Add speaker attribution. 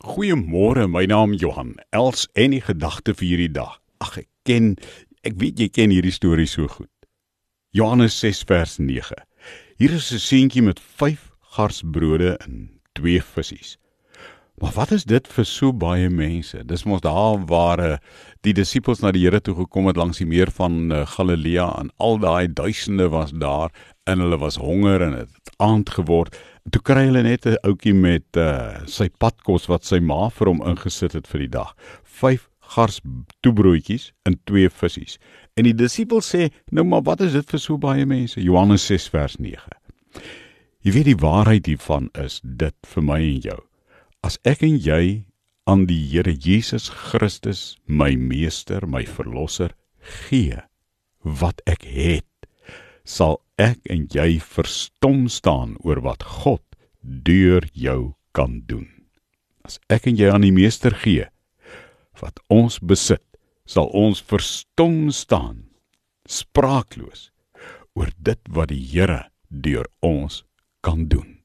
Speaker 1: Goeiemôre, my naam Johan. Els en die gedagte vir hierdie dag. Ag ek ken ek weet jy ken hierdie storie so goed. Johannes 6 vers 9. Hier is 'n seentjie met 5 garsbrode en 2 visse. Maar wat is dit vir so baie mense? Dis mos daar waar eh, die disippels na die Here toe gekom het langs die meer van eh, Galilea en al daai duisende was daar en hulle was honger en dit aand geword. Toe kry hulle net 'n ouetjie met uh, sy padkos wat sy ma vir hom ingesit het vir die dag. 5 gars toebroodjies en 2 visse. En die disipels sê, "Nou maar wat is dit vir so baie mense?" Johannes 6 vers 9. Jy weet die waarheid hiervan is dit vir my en jou. As ek en jy aan die Here Jesus Christus, my meester, my verlosser, gee wat ek het, sal ek en jy verstom staan oor wat God deur jou kan doen. As ek en jy aan die meester gee wat ons besit, sal ons verstom staan, spraakloos oor dit wat die Here deur ons kan doen.